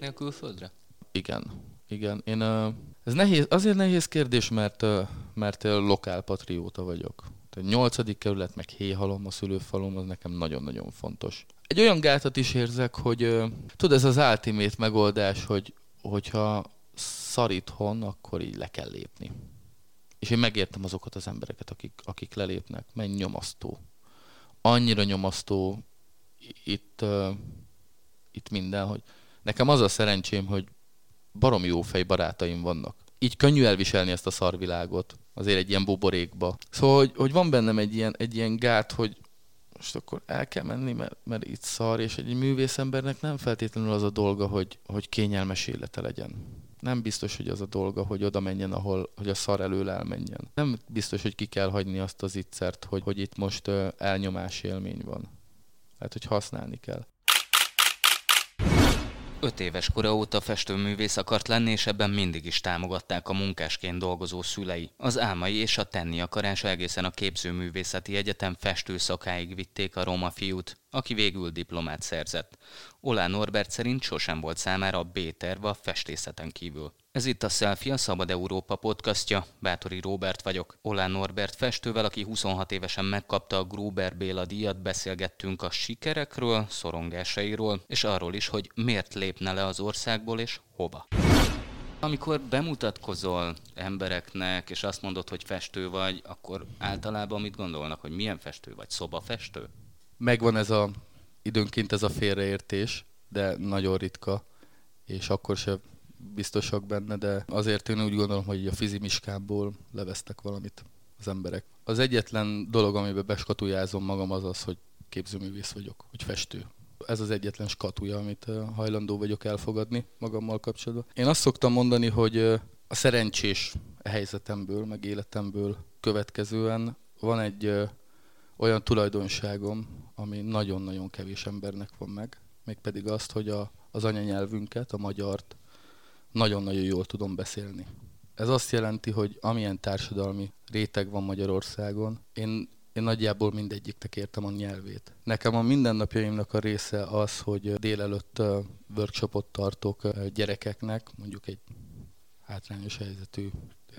lépnél külföldre? Igen, igen. Én, ez nehéz, azért nehéz kérdés, mert, mert lokálpatrióta vagyok. Tehát nyolcadik kerület, meg héhalom, a szülőfalom, az nekem nagyon-nagyon fontos. Egy olyan gátat is érzek, hogy tudod, ez az ultimate megoldás, hogy, hogyha szar itthon, akkor így le kell lépni. És én megértem azokat az embereket, akik, akik lelépnek. Menj nyomasztó. Annyira nyomasztó itt, uh, itt minden, hogy nekem az a szerencsém, hogy barom jó fej barátaim vannak. Így könnyű elviselni ezt a szarvilágot, azért egy ilyen buborékba. Szóval, hogy, hogy van bennem egy ilyen, egy ilyen gát, hogy most akkor el kell menni, mert, mert itt szar, és egy művészembernek nem feltétlenül az a dolga, hogy, hogy kényelmes élete legyen. Nem biztos, hogy az a dolga, hogy oda menjen, ahol, hogy a szar elől elmenjen. Nem biztos, hogy ki kell hagyni azt az ittszert, hogy, hogy itt most elnyomás élmény van. Hát, hogy használni kell. Öt éves kora óta festőművész akart lenni, és ebben mindig is támogatták a munkásként dolgozó szülei. Az álmai és a tenni akarása egészen a képzőművészeti egyetem festőszakáig vitték a roma fiút, aki végül diplomát szerzett. Olá Norbert szerint sosem volt számára a B-terv a festészeten kívül. Ez itt a Selfie, a Szabad Európa podcastja. Bátori Robert vagyok. Olán Norbert festővel, aki 26 évesen megkapta a Gruber Béla díjat, beszélgettünk a sikerekről, szorongásairól, és arról is, hogy miért lépne le az országból és hova. Amikor bemutatkozol embereknek, és azt mondod, hogy festő vagy, akkor általában mit gondolnak, hogy milyen festő vagy? Szobafestő? Megvan ez a, időnként ez a félreértés, de nagyon ritka, és akkor se biztosak benne, de azért én úgy gondolom, hogy a fizimiskából levesztek valamit az emberek. Az egyetlen dolog, amiben beskatujázom magam, az az, hogy képzőművész vagyok, hogy festő. Ez az egyetlen skatuja, amit hajlandó vagyok elfogadni magammal kapcsolatban. Én azt szoktam mondani, hogy a szerencsés helyzetemből, meg életemből következően van egy olyan tulajdonságom, ami nagyon-nagyon kevés embernek van meg, mégpedig azt, hogy a, az anyanyelvünket, a magyart nagyon-nagyon jól tudom beszélni. Ez azt jelenti, hogy amilyen társadalmi réteg van Magyarországon, én, én nagyjából mindegyiknek értem a nyelvét. Nekem a mindennapjaimnak a része az, hogy délelőtt workshopot tartok gyerekeknek, mondjuk egy hátrányos helyzetű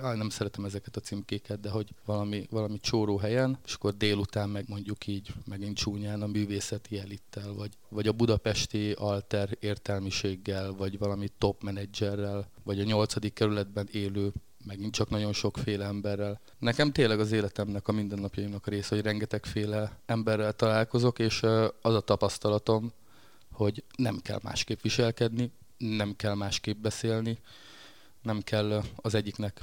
jaj, nem szeretem ezeket a címkéket, de hogy valami, valami csóró helyen, és akkor délután meg mondjuk így megint csúnyán a művészeti elittel, vagy, vagy a budapesti alter értelmiséggel, vagy valami top menedzserrel, vagy a nyolcadik kerületben élő megint csak nagyon sokféle emberrel. Nekem tényleg az életemnek, a mindennapjaimnak a része, hogy rengetegféle emberrel találkozok, és az a tapasztalatom, hogy nem kell másképp viselkedni, nem kell másképp beszélni, nem kell az egyiknek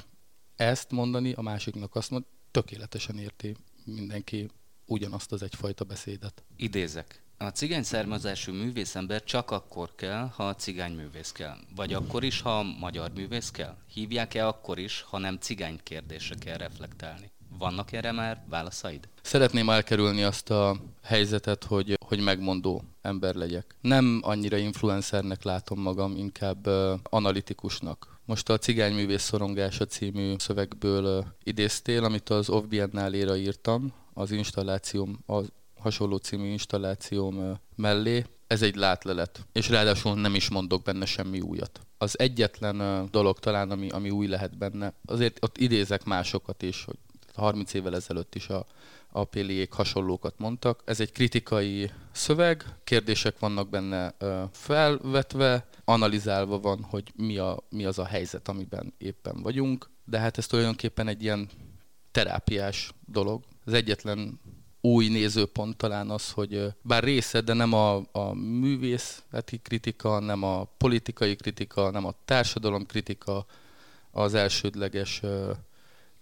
ezt mondani, a másiknak azt mondani, tökéletesen érti mindenki ugyanazt az egyfajta beszédet. Idézek. A cigány származású művészember csak akkor kell, ha a cigány művész kell. Vagy akkor is, ha a magyar művész kell. Hívják-e akkor is, ha nem cigány kérdésre kell reflektálni? Vannak erre már válaszaid? Szeretném elkerülni azt a helyzetet, hogy, hogy megmondó ember legyek. Nem annyira influencernek látom magam, inkább uh, analitikusnak most a Cigányművész szorongása című szövegből idéztél, amit az Off Biennáléra írtam, az installációm, a hasonló című installációm mellé. Ez egy látlelet, és ráadásul nem is mondok benne semmi újat. Az egyetlen dolog talán, ami, ami új lehet benne, azért ott idézek másokat is, hogy 30 évvel ezelőtt is a apéliék hasonlókat mondtak. Ez egy kritikai szöveg, kérdések vannak benne felvetve, analizálva van, hogy mi, a, mi az a helyzet, amiben éppen vagyunk, de hát ez tulajdonképpen egy ilyen terápiás dolog. Az egyetlen új nézőpont talán az, hogy bár része, de nem a, a művészeti kritika, nem a politikai kritika, nem a társadalom kritika az elsődleges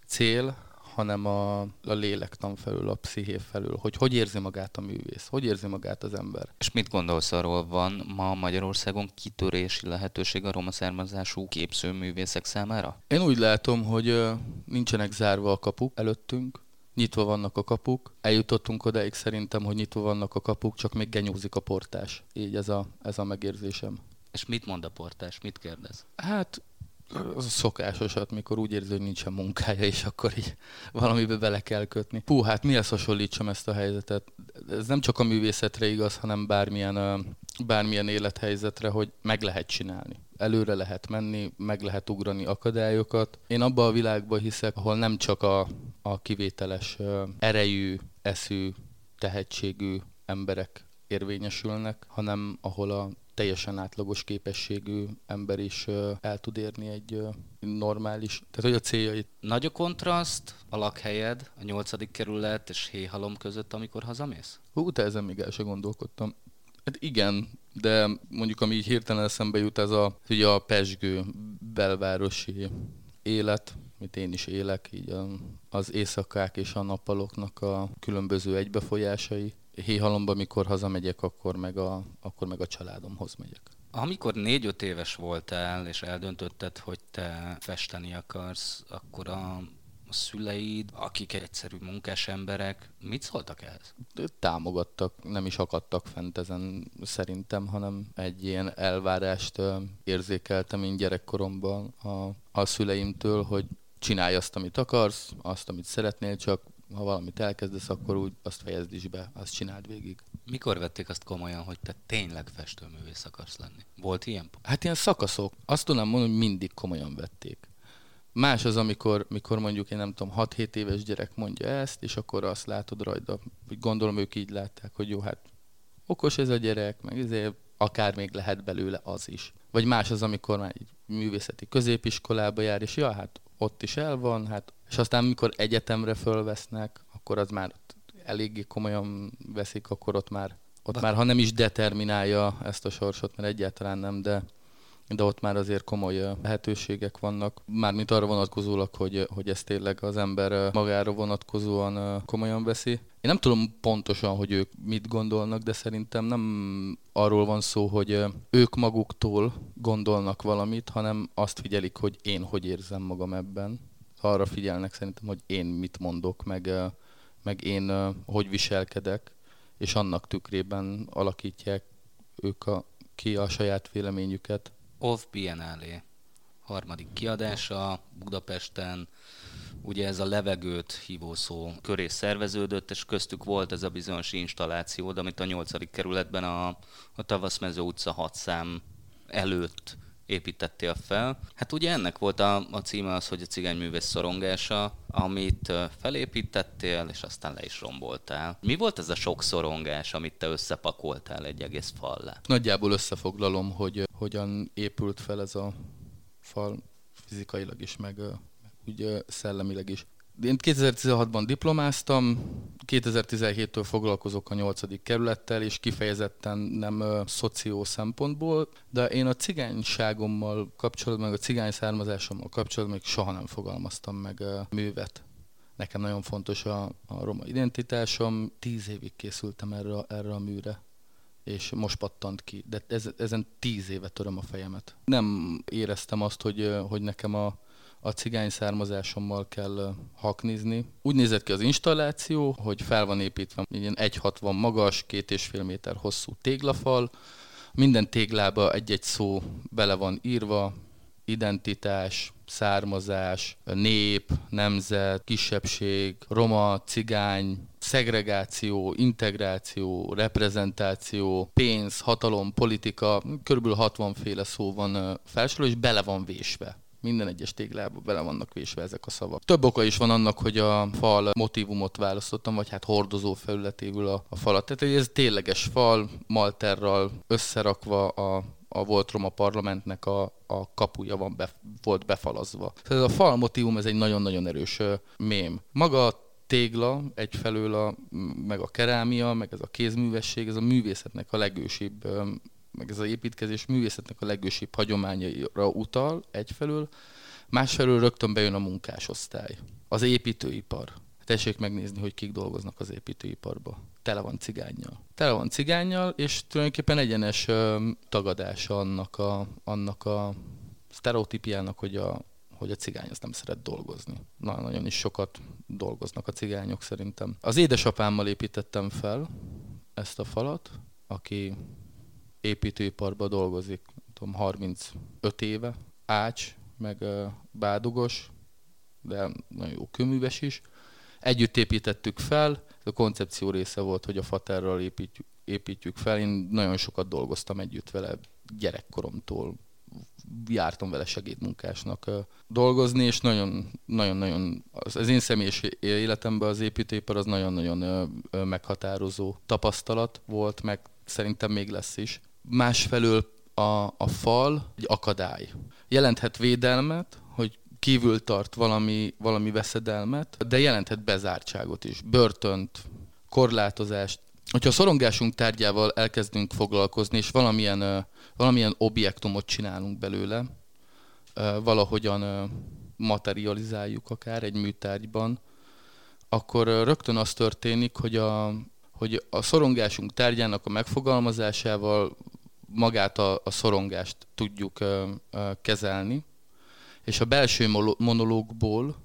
cél, hanem a, a lélektan felül, a psziché felül, hogy hogy érzi magát a művész, hogy érzi magát az ember. És mit gondolsz arról, van ma Magyarországon kitörési lehetőség a roma származású képzőművészek számára? Én úgy látom, hogy nincsenek zárva a kapuk előttünk, nyitva vannak a kapuk. Eljutottunk odáig szerintem, hogy nyitva vannak a kapuk, csak még genyózik a portás. Így ez a, ez a megérzésem. És mit mond a portás? Mit kérdez? Hát az a szokásosat, mikor úgy érzi, hogy nincsen munkája, és akkor így valamibe bele kell kötni. Hú, hát mihez hasonlítsam ezt a helyzetet? Ez nem csak a művészetre igaz, hanem bármilyen bármilyen élethelyzetre, hogy meg lehet csinálni. Előre lehet menni, meg lehet ugrani akadályokat. Én abba a világba hiszek, ahol nem csak a, a kivételes erejű, eszű, tehetségű emberek érvényesülnek, hanem ahol a teljesen átlagos képességű ember is el tud érni egy normális, tehát hogy a céljait. Nagy a kontraszt a lakhelyed, a nyolcadik kerület és Héhalom között, amikor hazamész? Hú, te ezen még el sem gondolkodtam. Hát igen, de mondjuk ami így hirtelen eszembe jut, ez a, ugye a pesgő belvárosi élet, amit én is élek, így az éjszakák és a nappaloknak a különböző egybefolyásai. Héhalomba, mikor hazamegyek, akkor meg, a, akkor meg a családomhoz megyek. Amikor négy-öt éves voltál, és eldöntötted, hogy te festeni akarsz, akkor a a szüleid, akik egyszerű munkás emberek, mit szóltak ehhez? Támogattak, nem is akadtak fent ezen szerintem, hanem egy ilyen elvárást érzékeltem én gyerekkoromban a, a szüleimtől, hogy csinálj azt, amit akarsz, azt, amit szeretnél, csak ha valamit elkezdesz, akkor úgy azt fejezd is be, azt csináld végig. Mikor vették azt komolyan, hogy te tényleg festőművész akarsz lenni? Volt ilyen? Hát ilyen szakaszok. Azt tudom mondani, hogy mindig komolyan vették. Más az, amikor, mikor mondjuk én nem tudom, 6-7 éves gyerek mondja ezt, és akkor azt látod rajta, hogy gondolom ők így látták, hogy jó, hát okos ez a gyerek, meg ezért akár még lehet belőle az is. Vagy más az, amikor már egy művészeti középiskolába jár, és ja, hát ott is el van, hát, és aztán mikor egyetemre fölvesznek, akkor az már eléggé komolyan veszik, akkor ott már, ott már ha nem is determinálja ezt a sorsot, mert egyáltalán nem, de de ott már azért komoly lehetőségek vannak, mármint arra vonatkozólag, hogy, hogy ezt tényleg az ember magára vonatkozóan komolyan veszi. Én nem tudom pontosan, hogy ők mit gondolnak, de szerintem nem arról van szó, hogy ők maguktól gondolnak valamit, hanem azt figyelik, hogy én hogy érzem magam ebben. Arra figyelnek szerintem, hogy én mit mondok, meg, meg én hogy viselkedek, és annak tükrében alakítják ők a, ki a saját véleményüket. Off Biennale harmadik kiadása Budapesten, ugye ez a levegőt hívó szó köré szerveződött, és köztük volt ez a bizonyos installáció, amit a nyolcadik kerületben a, a Tavaszmező utca 6 szám előtt építettél fel. Hát ugye ennek volt a, a címe az, hogy a cigányművész szorongása, amit felépítettél, és aztán le is romboltál. Mi volt ez a sok szorongás, amit te összepakoltál egy egész fallá? Nagyjából összefoglalom, hogy hogyan épült fel ez a fal fizikailag is, meg, meg úgy szellemileg is. Én 2016-ban diplomáztam, 2017-től foglalkozok a 8. kerülettel, és kifejezetten nem ö, szoció szempontból, de én a cigányságommal kapcsolatban, meg a cigány származásommal kapcsolatban még soha nem fogalmaztam meg ö, művet. Nekem nagyon fontos a, a roma identitásom, tíz évig készültem erre, erre a műre és most pattant ki, de ez, ezen tíz éve töröm a fejemet. Nem éreztem azt, hogy, hogy nekem a, a cigány származásommal kell haknizni. Úgy nézett ki az installáció, hogy fel van építve ilyen 1,60 magas, két és fél méter hosszú téglafal, minden téglába egy-egy szó bele van írva, identitás, származás, nép, nemzet, kisebbség, roma, cigány, szegregáció, integráció, reprezentáció, pénz, hatalom, politika, körülbelül 60 féle szó van felsorolva, és bele van vésve minden egyes téglába bele vannak vésve ezek a szavak. Több oka is van annak, hogy a fal motivumot választottam, vagy hát hordozó felületéből a, a falat. Tehát ez tényleges fal, malterral összerakva a, a volt Roma parlamentnek a, a kapuja van be, volt befalazva. Tehát ez a fal motivum, ez egy nagyon-nagyon erős mém. Maga a tégla egyfelől a, meg a kerámia, meg ez a kézművesség, ez a művészetnek a legősibb meg ez az építkezés művészetnek a legősibb hagyományaira utal egyfelől, másfelől rögtön bejön a munkásosztály, az építőipar. Tessék megnézni, hogy kik dolgoznak az építőiparba. Tele van cigányjal. Tele van cigányjal, és tulajdonképpen egyenes ö, tagadása annak a, annak a sztereotípiának, hogy a, hogy a cigány az nem szeret dolgozni. Na, nagyon is sokat dolgoznak a cigányok szerintem. Az édesapámmal építettem fel ezt a falat, aki építőiparban dolgozik, tudom, 35 éve, ács, meg bádugos, de nagyon jó kőműves is. Együtt építettük fel, a koncepció része volt, hogy a faterral építjük, építjük fel. Én nagyon sokat dolgoztam együtt vele gyerekkoromtól, jártam vele segédmunkásnak dolgozni, és nagyon-nagyon az én személyes életemben az építőipar az nagyon-nagyon meghatározó tapasztalat volt, meg szerintem még lesz is. Másfelől a, a fal egy akadály. Jelenthet védelmet, hogy kívül tart valami, valami veszedelmet, de jelenthet bezártságot is, börtönt, korlátozást. Hogyha a szorongásunk tárgyával elkezdünk foglalkozni, és valamilyen, valamilyen objektumot csinálunk belőle, valahogyan materializáljuk akár egy műtárgyban, akkor rögtön az történik, hogy a, hogy a szorongásunk tárgyának a megfogalmazásával magát a, a szorongást tudjuk ö, ö, kezelni, és a belső monológból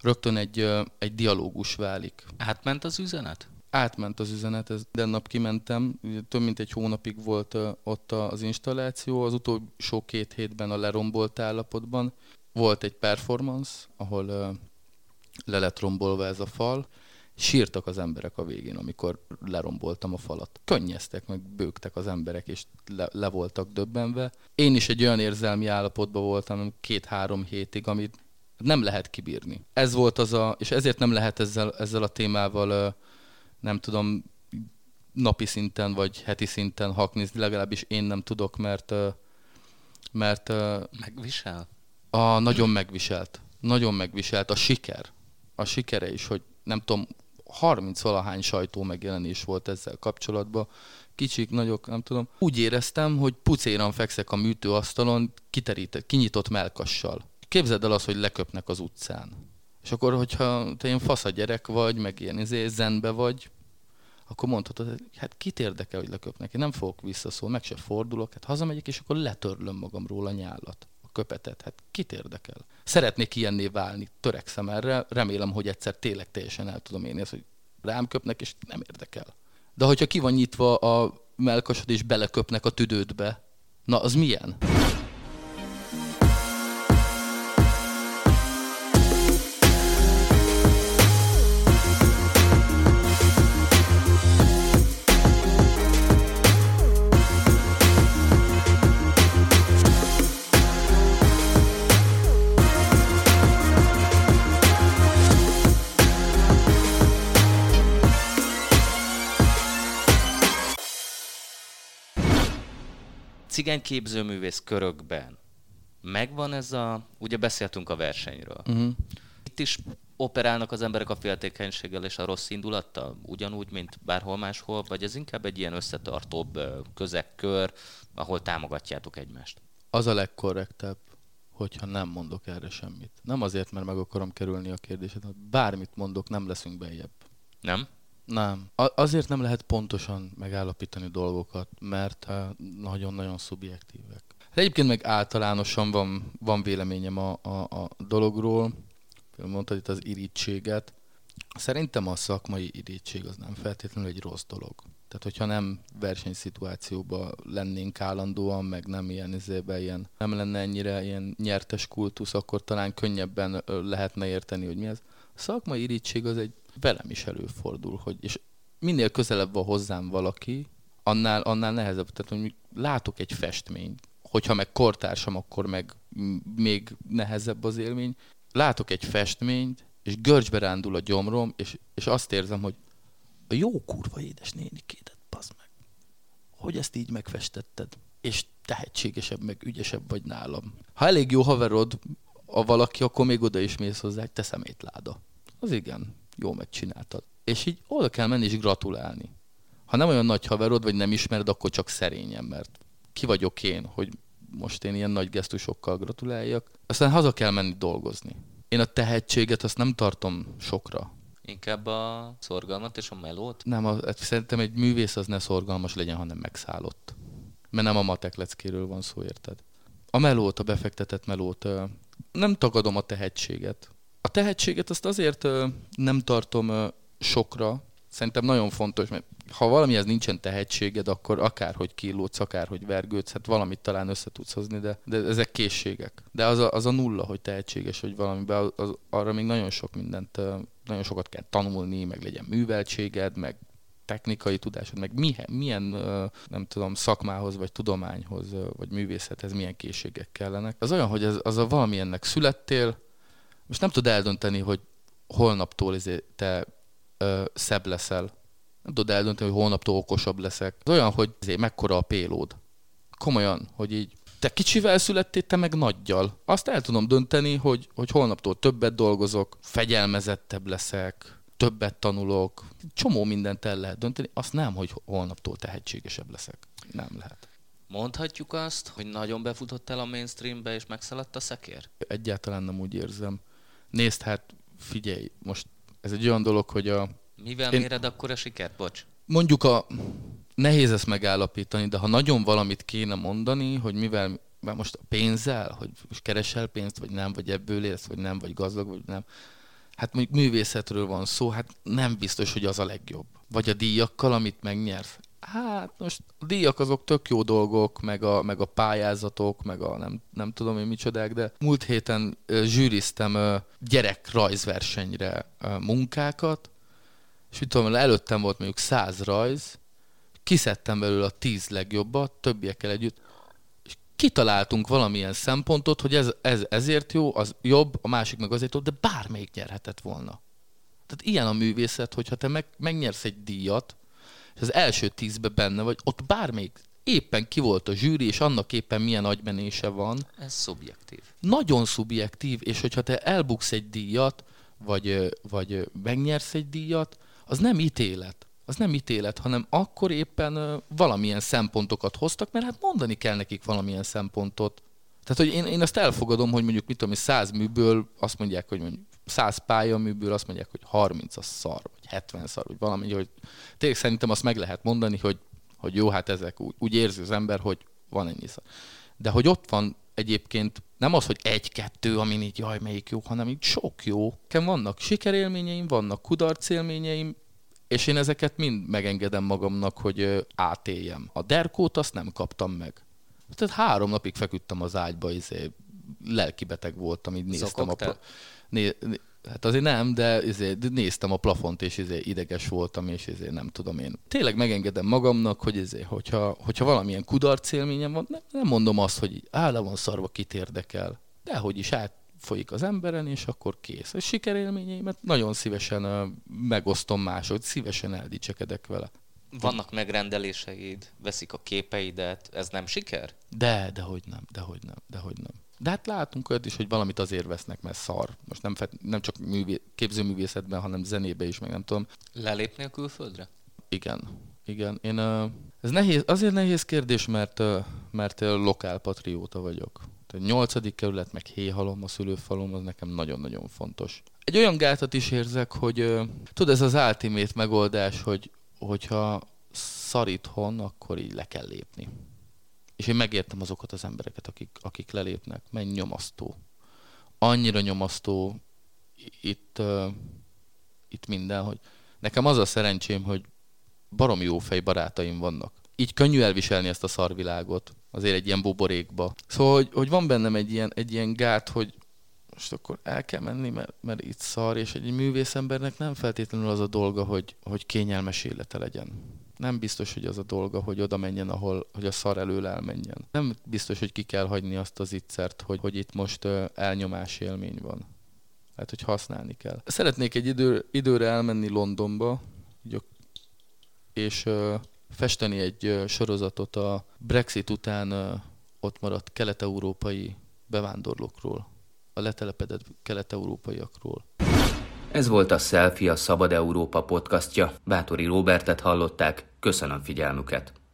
rögtön egy, ö, egy dialógus válik. Átment az üzenet? Átment az üzenet, ez minden nap kimentem, több mint egy hónapig volt ö, ott az installáció, az utolsó két hétben a lerombolt állapotban. Volt egy performance, ahol ö, le lett rombolva ez a fal, sírtak az emberek a végén, amikor leromboltam a falat. Könnyeztek, meg bőgtek az emberek, és le, le voltak döbbenve. Én is egy olyan érzelmi állapotban voltam két-három hétig, amit nem lehet kibírni. Ez volt az a, és ezért nem lehet ezzel, ezzel a témával, nem tudom, napi szinten vagy heti szinten haknizni, legalábbis én nem tudok, mert mert megvisel? A, nagyon megviselt. Nagyon megviselt. A siker. A sikere is, hogy nem tudom, 30 valahány sajtó megjelenés volt ezzel kapcsolatban, kicsik, nagyok, nem tudom. Úgy éreztem, hogy pucéran fekszek a műtőasztalon, kiterített, kinyitott melkassal. Képzeld el azt, hogy leköpnek az utcán. És akkor, hogyha te ilyen fasz a gyerek vagy, meg ilyen izé, zenbe vagy, akkor mondhatod, hogy hát kit érdekel, hogy leköpnek. Én nem fogok visszaszólni, meg se fordulok, hát hazamegyek, és akkor letörlöm magamról a nyálat köpetet. Hát kit érdekel? Szeretnék ilyenné válni, törekszem erre, remélem, hogy egyszer tényleg teljesen el tudom én ezt, hogy rám köpnek, és nem érdekel. De hogyha ki van nyitva a melkasod, és beleköpnek a tüdődbe, na az milyen? Cigány képzőművész körökben megvan ez a, ugye beszéltünk a versenyről. Uh-huh. Itt is operálnak az emberek a féltékenységgel és a rossz indulattal, ugyanúgy, mint bárhol máshol, vagy ez inkább egy ilyen összetartóbb közegkör, ahol támogatjátok egymást? Az a legkorrektebb, hogyha nem mondok erre semmit. Nem azért, mert meg akarom kerülni a kérdéset, bármit mondok, nem leszünk bejebb. Nem? Nem. Azért nem lehet pontosan megállapítani dolgokat, mert eh, nagyon-nagyon szubjektívek. Egyébként meg általánosan van, van véleményem a, a, a dologról, mondtad itt az irítséget. Szerintem a szakmai irítség az nem feltétlenül egy rossz dolog. Tehát, hogyha nem versenyszituációban lennénk állandóan, meg nem ilyen izébe, ilyen, nem lenne ennyire ilyen nyertes kultusz, akkor talán könnyebben lehetne érteni, hogy mi ez. A szakmai irítség az egy velem is előfordul, hogy és minél közelebb van hozzám valaki, annál, annál nehezebb. Tehát, hogy látok egy festményt, hogyha meg kortársam, akkor meg még nehezebb az élmény. Látok egy festményt, és görcsbe rándul a gyomrom, és, és azt érzem, hogy a jó kurva édes nénikédet, bazd meg. Hogy ezt így megfestetted? És tehetségesebb, meg ügyesebb vagy nálam. Ha elég jó haverod a valaki, akkor még oda is mész hozzá, te szemétláda. Az igen jó megcsináltad. És így oda kell menni és gratulálni. Ha nem olyan nagy haverod, vagy nem ismered, akkor csak szerényen, mert ki vagyok én, hogy most én ilyen nagy gesztusokkal gratuláljak. Aztán haza kell menni dolgozni. Én a tehetséget azt nem tartom sokra. Inkább a szorgalmat és a melót? Nem, a, hát szerintem egy művész az ne szorgalmas legyen, hanem megszállott. Mert nem a matek leckéről van szó, érted? A melót, a befektetett melót, nem tagadom a tehetséget. A tehetséget azt azért nem tartom sokra, szerintem nagyon fontos, mert ha valamihez nincsen tehetséged, akkor akárhogy kilódsz, akárhogy vergődsz, hát valamit talán össze tudsz hozni, de, de ezek készségek. De az a, az a nulla, hogy tehetséges, hogy valamiben, az, az, arra még nagyon sok mindent, nagyon sokat kell tanulni, meg legyen műveltséged, meg technikai tudásod, meg milyen, milyen nem tudom, szakmához, vagy tudományhoz, vagy művészethez milyen készségek kellenek. Az olyan, hogy az, az a valamilyennek születtél, most nem tud eldönteni, hogy holnaptól izé te ö, szebb leszel. Nem tudod eldönteni, hogy holnaptól okosabb leszek. Az olyan, hogy izé, mekkora a pélód. Komolyan, hogy így te kicsivel születtél, te meg nagyjal. Azt el tudom dönteni, hogy, hogy holnaptól többet dolgozok, fegyelmezettebb leszek, többet tanulok, csomó mindent el lehet dönteni, azt nem, hogy holnaptól tehetségesebb leszek. Nem lehet. Mondhatjuk azt, hogy nagyon befutott el a mainstreambe, és megszaladt a szekér? Egyáltalán nem úgy érzem. Nézd, hát figyelj, most ez egy olyan dolog, hogy a... Mivel Én... méred akkor a sikert? Bocs. Mondjuk a... Nehéz ezt megállapítani, de ha nagyon valamit kéne mondani, hogy mivel most a pénzzel, hogy keresel pénzt, vagy nem, vagy ebből élsz, vagy nem, vagy gazdag, vagy nem, hát mondjuk művészetről van szó, hát nem biztos, hogy az a legjobb. Vagy a díjakkal, amit megnyersz. Hát most a díjak azok tök jó dolgok, meg a, meg a pályázatok, meg a nem, nem tudom én micsodák, de múlt héten zsűriztem gyerek rajzversenyre munkákat, és mit tudom, előttem volt mondjuk száz rajz, kiszedtem belőle a tíz legjobbat, többiekkel együtt, kitaláltunk valamilyen szempontot, hogy ez, ez ezért jó, az jobb, a másik meg azért jó, de bármelyik nyerhetett volna. Tehát ilyen a művészet, hogyha te meg, megnyersz egy díjat, és az első tízbe benne vagy, ott bármelyik éppen ki volt a zsűri, és annak éppen milyen agymenése van. Ez szubjektív. Nagyon szubjektív, és hogyha te elbuksz egy díjat, vagy, vagy megnyersz egy díjat, az nem ítélet az nem ítélet, hanem akkor éppen valamilyen szempontokat hoztak, mert hát mondani kell nekik valamilyen szempontot. Tehát, hogy én, én azt elfogadom, hogy mondjuk, mit tudom, száz műből azt mondják, hogy mondjuk száz pályaműből azt mondják, hogy 30 a szar, vagy 70 szar, vagy valami, hogy tényleg szerintem azt meg lehet mondani, hogy, hogy jó, hát ezek úgy, úgy érzi az ember, hogy van ennyi szar. De hogy ott van egyébként nem az, hogy egy-kettő, amin így jaj, melyik jó, hanem így sok jó. Nekem vannak sikerélményeim, vannak kudarcélményeim, és én ezeket mind megengedem magamnak, hogy átéljem. A derkót azt nem kaptam meg. Tehát három napig feküdtem az ágyba, izé, lelkibeteg voltam, így néztem a... Pla- né- Hát azért nem, de izé, néztem a plafont, és izé, ideges voltam, és izé, nem tudom én. Tényleg megengedem magamnak, hogy izé, hogyha, hogyha valamilyen kudarc élményem van, nem, nem mondom azt, hogy áll van szarva, kit érdekel. De hogy is át folyik az emberen, és akkor kész. A sikerélményeimet nagyon szívesen megosztom mások, szívesen eldicsekedek vele. Vannak megrendeléseid, veszik a képeidet, ez nem siker? De, de hogy nem, de hogy nem, de hogy nem. De hát látunk olyat is, hogy valamit azért vesznek, mert szar. Most nem, fet, nem csak művé, képzőművészetben, hanem zenébe is, meg nem tudom. Lelépni a külföldre? Igen, igen. Én, ez nehéz, azért nehéz kérdés, mert, mert lokálpatrióta vagyok. Tehát nyolcadik kerület, meg héhalom, a szülőfalom, az nekem nagyon-nagyon fontos. Egy olyan gátat is érzek, hogy tudod, ez az ultimate megoldás, hogy hogyha szar itthon, akkor így le kell lépni. És én megértem azokat az embereket, akik, akik lelépnek. Menj nyomasztó. Annyira nyomasztó itt, uh, itt minden, hogy nekem az a szerencsém, hogy barom jó fej barátaim vannak. Így könnyű elviselni ezt a szarvilágot azért egy ilyen buborékba. Szóval, hogy, hogy van bennem egy ilyen, egy ilyen gát, hogy most akkor el kell menni, mert, mert itt szar, és egy művészembernek nem feltétlenül az a dolga, hogy, hogy kényelmes élete legyen. Nem biztos, hogy az a dolga, hogy oda menjen, ahol hogy a szar elől elmenjen. Nem biztos, hogy ki kell hagyni azt az ittszert, hogy, hogy itt most uh, elnyomás élmény van. Hát, hogy használni kell. Szeretnék egy idő, időre elmenni Londonba, és uh, festeni egy sorozatot a Brexit után ott maradt kelet-európai bevándorlókról, a letelepedett kelet-európaiakról. Ez volt a Selfie a Szabad Európa podcastja. Bátori Robertet hallották. Köszönöm figyelmüket.